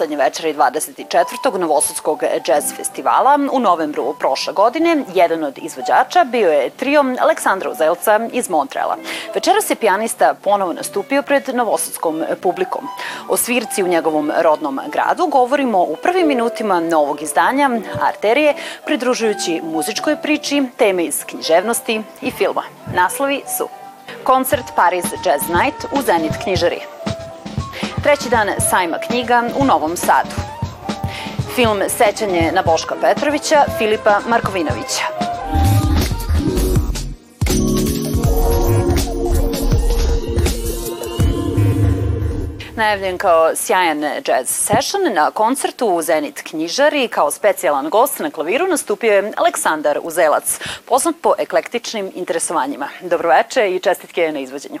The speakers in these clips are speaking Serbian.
treće pretposlednje večeri 24. Novosadskog jazz festivala u novembru prošle godine jedan od izvođača bio je trio Aleksandra Uzelca iz Montreala. Večeras je pijanista ponovo nastupio pred novosadskom publikom. O svirci u njegovom rodnom gradu govorimo u prvim minutima novog izdanja Arterije, pridružujući muzičkoj priči, teme iz književnosti i filma. Naslovi su Koncert Paris Jazz Night u Zenit knjižari. Treći dan sajma knjiga u Novom Sadu. Film Sećanje na Boška Petrovića Filipa Markovinovića. najavljen kao sjajan jazz session na koncertu u Zenit knjižari kao specijalan gost na klaviru nastupio je Aleksandar Uzelac, poznat po eklektičnim interesovanjima. Dobroveče i čestitke na izvođenju.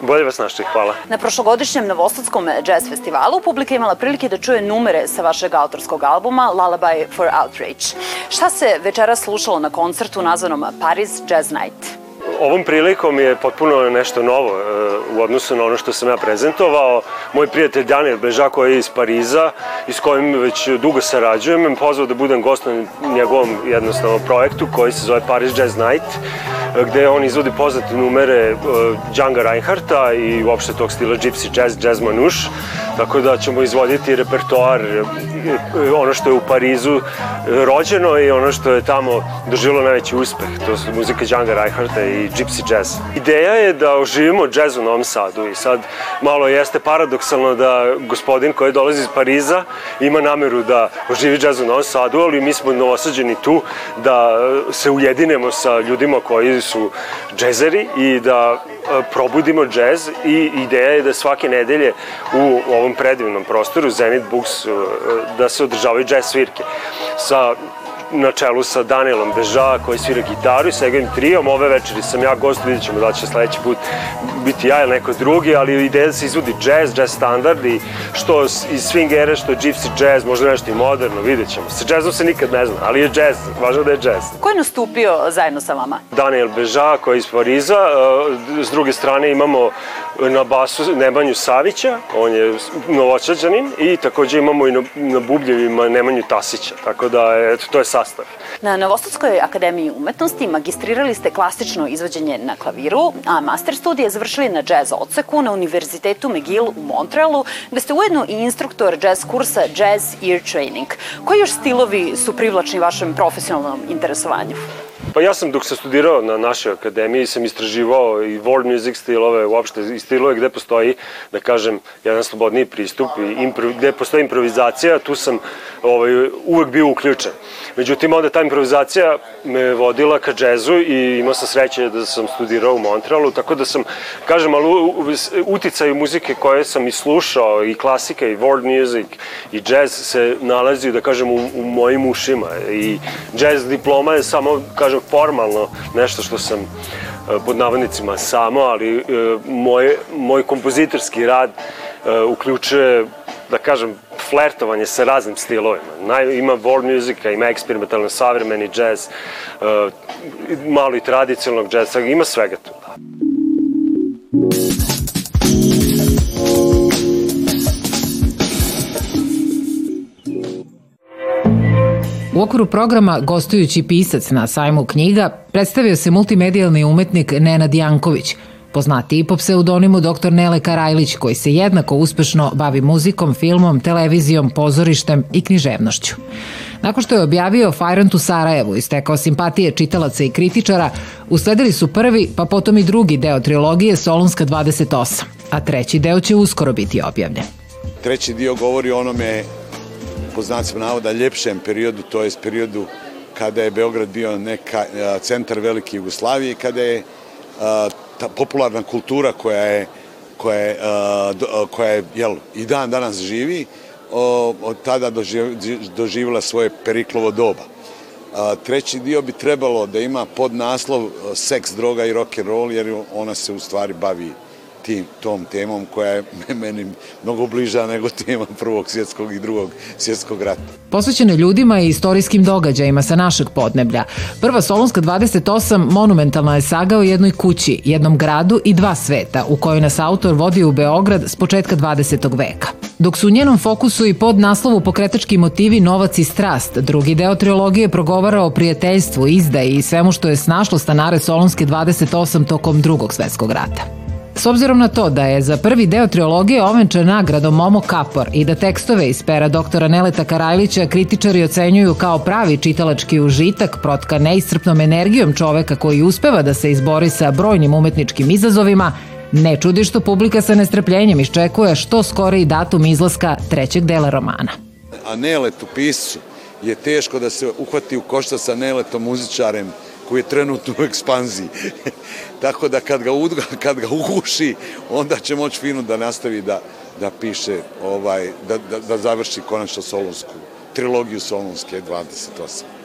Bolje vas našli, hvala. Na prošlogodišnjem Novosadskom jazz festivalu publika imala prilike da čuje numere sa vašeg autorskog albuma Lullaby for Outrage. Šta se večera slušalo na koncertu nazvanom Paris Jazz Night? Ovom prilikom je potpuno nešto novo e, u odnosu na ono što sam ja prezentovao. Moj prijatelj Daniel Beža koji je iz Pariza i s kojim već dugo sarađujem, me pozvao da budem gost na njegovom jednostavnom projektu koji se zove Paris Jazz Night gde on izvodi poznate numere uh, Djanga Reinharta i uopšte tog stila gypsy jazz, jazz manouche, tako da ćemo izvoditi repertoar uh, ono što je u Parizu rođeno i ono što je tamo doživilo najveći uspeh, to su muzika Djanga Reinharta i gypsy jazz. Ideja je da oživimo jazz u Novom Sadu i sad malo jeste paradoksalno da gospodin koji dolazi iz Pariza ima nameru da oživi jazz u Novom Sadu, ali mi smo novosađeni tu da se ujedinemo sa ljudima koji su džezeri i da e, probudimo džez i ideja je da svake nedelje u ovom predivnom prostoru Zenit Books e, da se održavaju džez svirke. Sa na čelu sa Danielom Beža koji svira gitaru i sa njegovim trijom. Ove večeri sam ja gost, vidjet ćemo da će sledeći put biti ja ili neko drugi, ali ideja da se izvodi jazz, jazz standard i što iz swing ere, što gypsy jazz, možda nešto i moderno, vidjet ćemo. Sa jazzom se nikad ne zna, ali je jazz, važno da je jazz. Ko je nastupio zajedno sa vama? Daniel Beža koji je iz Pariza, s druge strane imamo na basu Nemanju Savića, on je novočađanin i takođe imamo i na, na bubljevima Nemanju Tasića, tako da eto, to je sastav. Na Novosadskoj akademiji umetnosti magistrirali ste klasično izvođenje na klaviru, a master studije završili na jazz odseku na Univerzitetu McGill u Montrealu, gde ste ujedno i instruktor jazz kursa Jazz Ear Training. Koji još stilovi su privlačni vašem profesionalnom interesovanju? Pa ja sam dok sam studirao na našoj akademiji sam istraživao i world music stilove, uopšte i stilove gde postoji, da kažem, jedan slobodniji pristup i impro, gde postoji improvizacija, tu sam ovaj, uvek bio uključen. Međutim, onda ta improvizacija me vodila ka džezu i imao sam sreće da sam studirao u Montrealu, tako da sam, kažem, ali uticaju muzike koje sam i slušao, i klasika, i world music, i jazz se nalazi, da kažem, u, u mojim ušima. I jazz diploma je samo, kažem, formalno nešto što sam e, pod navodnicima samo, ali e, moj, moj kompozitorski rad e, uključuje da kažem, flertovanje sa raznim stilovima. Naj, ima world muzika, ima eksperimentalno savremeni džez, malo i tradicionalnog džeza, ima svega tu. Okviru programa Gostujući pisac na sajmu knjiga predstavio se multimedijalni umetnik Nenad Janković, poznatiji po pseudonimu dr. Nele Karajlić, koji se jednako uspešno bavi muzikom, filmom, televizijom, pozorištem i književnošću. Nakon što je objavio Fajrant u Sarajevu i stekao simpatije čitalaca i kritičara, usledili su prvi, pa potom i drugi deo trilogije Solunska 28, a treći deo će uskoro biti objavljen. Treći dio govori o onome po znacima navoda ljepšem periodu, to je periodu kada je Beograd bio neka centar velike Jugoslavije, kada je ta popularna kultura koja je koja je, koja je jel, i dan danas živi, od tada doživjela svoje periklovo doba. Treći dio bi trebalo da ima pod naslov seks, droga i rock and roll, jer ona se u stvari bavi tim, tom temom koja je meni mnogo bliža nego tema prvog svjetskog i drugog svjetskog rata. Posvećene ljudima i istorijskim događajima sa našeg podneblja. Prva Solunska 28 monumentalna je saga o jednoj kući, jednom gradu i dva sveta u kojoj nas autor vodi u Beograd s početka 20. veka. Dok su u njenom fokusu i pod naslovu pokretački motivi novac i strast, drugi deo trilogije progovara o prijateljstvu, izdaji i svemu što je snašlo stanare Solonske 28 tokom drugog svetskog rata. S obzirom na to da je za prvi deo trilogije ovenčan nagradom Momo Kapor i da tekstove iz pera doktora Neleta Karajlića kritičari ocenjuju kao pravi čitalački užitak protka neiscrpnom energijom čoveka koji uspeva da se izbori sa brojnim umetničkim izazovima, Ne čudi što publika sa nestrpljenjem iščekuje što skoriji datum izlaska trećeg dela romana. A Nelet u piscu je teško da se uhvati u košta sa Neletom muzičarem koji je trenutno u ekspanziji. Tako da kad ga, udga, kad ga uguši, onda će moći fino da nastavi da, da piše, ovaj, da, da, da završi konačno Solunsku, trilogiju Solunske 28.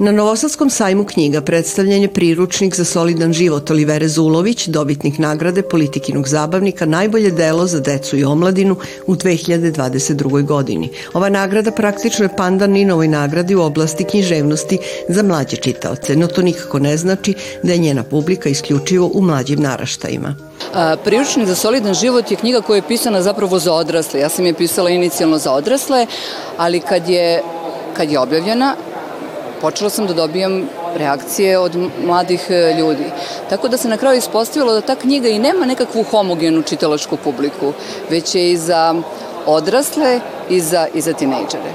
Na Novosadskom sajmu knjiga predstavljen je priručnik za solidan život Olivere Zulović, dobitnik nagrade politikinog zabavnika Najbolje delo za decu i omladinu u 2022. godini. Ova nagrada praktično je pandan Ninovoj nagradi u oblasti književnosti za mlađe čitaoce, no to nikako ne znači da je njena publika isključivo u mlađim naraštajima. Priručnik za solidan život je knjiga koja je pisana zapravo za odrasle. Ja sam je pisala inicijalno za odrasle, ali kad je kad je objavljena, počela sam da dobijam reakcije od mladih e, ljudi. Tako da se na kraju ispostavilo da ta knjiga i nema nekakvu homogenu čitalačku publiku, već je i za odrasle i za, i za tinejdžere.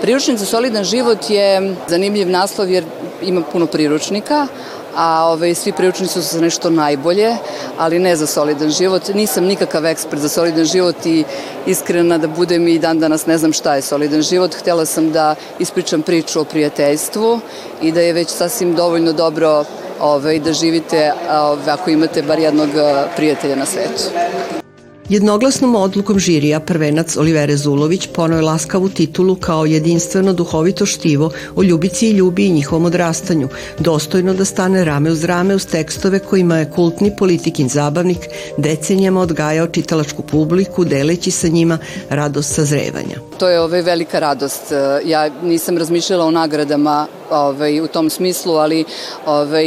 Priručnik za solidan život je zanimljiv naslov jer ima puno priručnika, a ove, svi priručnici su za nešto najbolje, ali ne za solidan život. Nisam nikakav ekspert za solidan život i iskrena da budem i dan danas ne znam šta je solidan život. Htela sam da ispričam priču o prijateljstvu i da je već sasvim dovoljno dobro ove, da živite ove, ako imate bar jednog prijatelja na svetu. Jednoglasnom odlukom žirija prvenac Olivere Zulović ponao laskavu titulu kao jedinstveno duhovito štivo o ljubici i ljubi i njihovom odrastanju, dostojno da stane rame uz rame uz tekstove kojima je kultni politikin zabavnik decenijama odgajao čitalačku publiku deleći sa njima radost sazrevanja. To je ovaj velika radost. Ja nisam razmišljala o nagradama ovaj, u tom smislu, ali ovaj,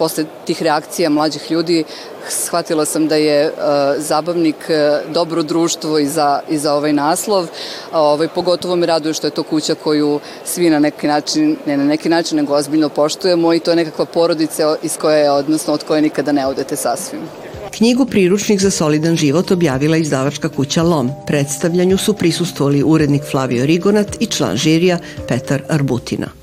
posle tih reakcija mlađih ljudi shvatila sam da je uh, zabavnik uh, dobro društvo i za, i za ovaj naslov. Ovaj, pogotovo me raduje što je to kuća koju svi na neki način, ne na neki način, nego ozbiljno poštujemo i to je nekakva porodica iz koje, odnosno od koje nikada ne odete sasvim. Knjigu Priručnik za solidan život objavila izdavačka kuća LOM. Predstavljanju su prisustvovali urednik Flavio Rigonat i član žirija Petar Arbutina.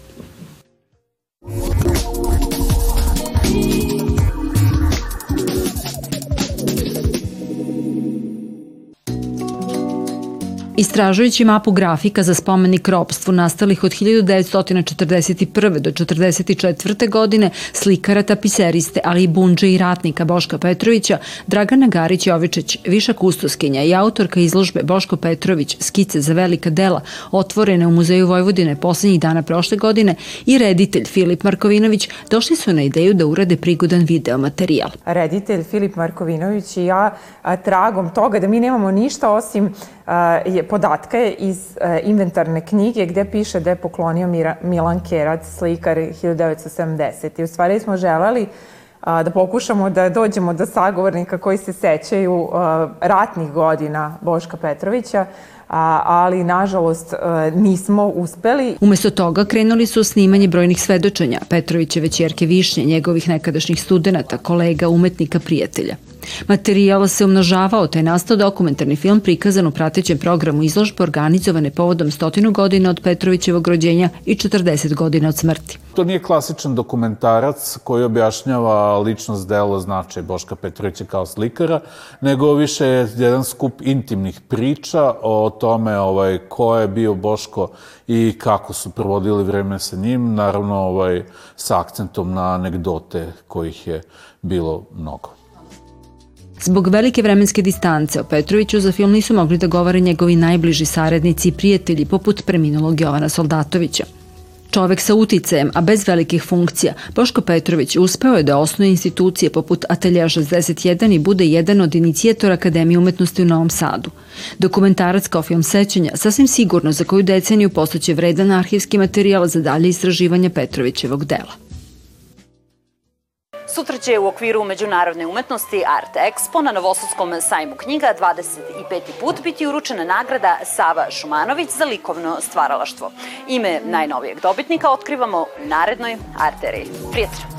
Istražujući mapu grafika za spomenik ropstvu nastalih od 1941. do 1944. godine slikara, tapiseriste, ali i bunđe i ratnika Boška Petrovića, Dragana Garić-Jovičić, viša kustoskinja i autorka izložbe Boško Petrović, skice za velika dela, otvorene u Muzeju Vojvodine poslednjih dana prošle godine i reditelj Filip Markovinović došli su na ideju da urade prigodan video materijal. Reditelj Filip Markovinović i ja tragom toga da mi nemamo ništa osim je podatke iz inventarne knjige gde piše da je poklonio Milan Kerac, slikar 1970. I u stvari smo želeli da pokušamo da dođemo do sagovornika koji se sećaju ratnih godina Boška Petrovića, a, ali nažalost nismo uspeli. Umesto toga krenuli su snimanje brojnih svedočenja Petrovićeve čerke Višnje, njegovih nekadašnjih studenta, kolega, umetnika, prijatelja. Materijal se umnožavao, te je nastao dokumentarni film prikazan u pratećem programu izložbe organizovane povodom stotinu godina od Petrovićevog rođenja i 40 godina od smrti. To nije klasičan dokumentarac koji objašnjava ličnost delo značaj Boška Petrovića kao slikara, nego više je jedan skup intimnih priča o tome ovaj, ko je bio Boško i kako su provodili vreme sa njim, naravno ovaj, sa akcentom na anegdote kojih je bilo mnogo. Zbog velike vremenske distance o Petroviću za film nisu mogli da govore njegovi najbliži saradnici i prijatelji poput preminulog Jovana Soldatovića. Čovek sa uticajem, a bez velikih funkcija, Boško Petrović uspeo je da osnuje institucije poput Atelja 61 i bude jedan od inicijatora Akademije umetnosti u Novom Sadu. Dokumentarac kao film sećanja sasvim sigurno za koju deceniju postaće vredan arhivski materijal za dalje istraživanje Petrovićevog dela. Sutra će u okviru Međunarodne umetnosti Art Expo na Novosadskom sajmu knjiga 25. put biti uručena nagrada Sava Šumanović za likovno stvaralaštvo. Ime najnovijeg dobitnika otkrivamo u narednoj arteriji. Prijatelj!